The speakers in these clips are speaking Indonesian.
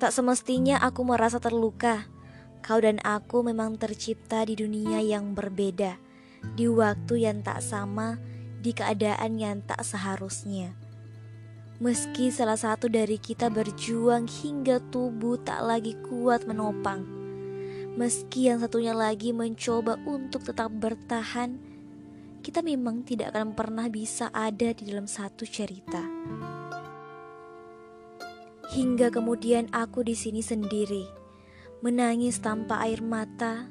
Tak semestinya aku merasa terluka. Kau dan aku memang tercipta di dunia yang berbeda, di waktu yang tak sama, di keadaan yang tak seharusnya. Meski salah satu dari kita berjuang hingga tubuh tak lagi kuat menopang, meski yang satunya lagi mencoba untuk tetap bertahan, kita memang tidak akan pernah bisa ada di dalam satu cerita. Hingga kemudian aku di sini sendiri, menangis tanpa air mata,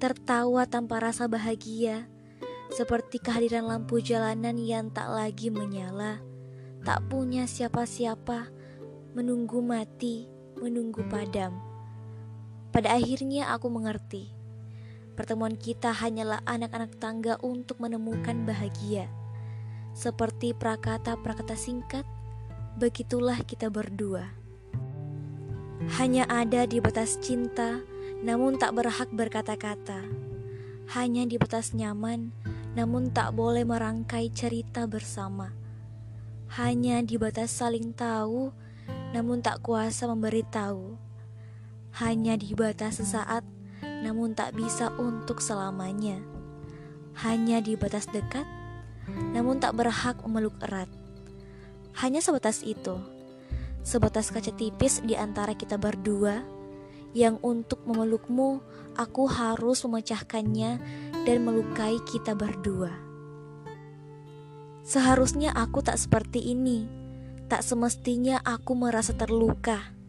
tertawa tanpa rasa bahagia, seperti kehadiran lampu jalanan yang tak lagi menyala, tak punya siapa-siapa, menunggu mati, menunggu padam. Pada akhirnya aku mengerti, pertemuan kita hanyalah anak-anak tangga untuk menemukan bahagia. Seperti prakata-prakata singkat begitulah kita berdua. Hanya ada di batas cinta, namun tak berhak berkata-kata. Hanya di batas nyaman, namun tak boleh merangkai cerita bersama. Hanya di batas saling tahu, namun tak kuasa memberitahu. Hanya di batas sesaat, namun tak bisa untuk selamanya. Hanya di batas dekat, namun tak berhak memeluk erat. Hanya sebatas itu, sebatas kaca tipis di antara kita berdua, yang untuk memelukmu aku harus memecahkannya dan melukai kita berdua. Seharusnya aku tak seperti ini, tak semestinya aku merasa terluka.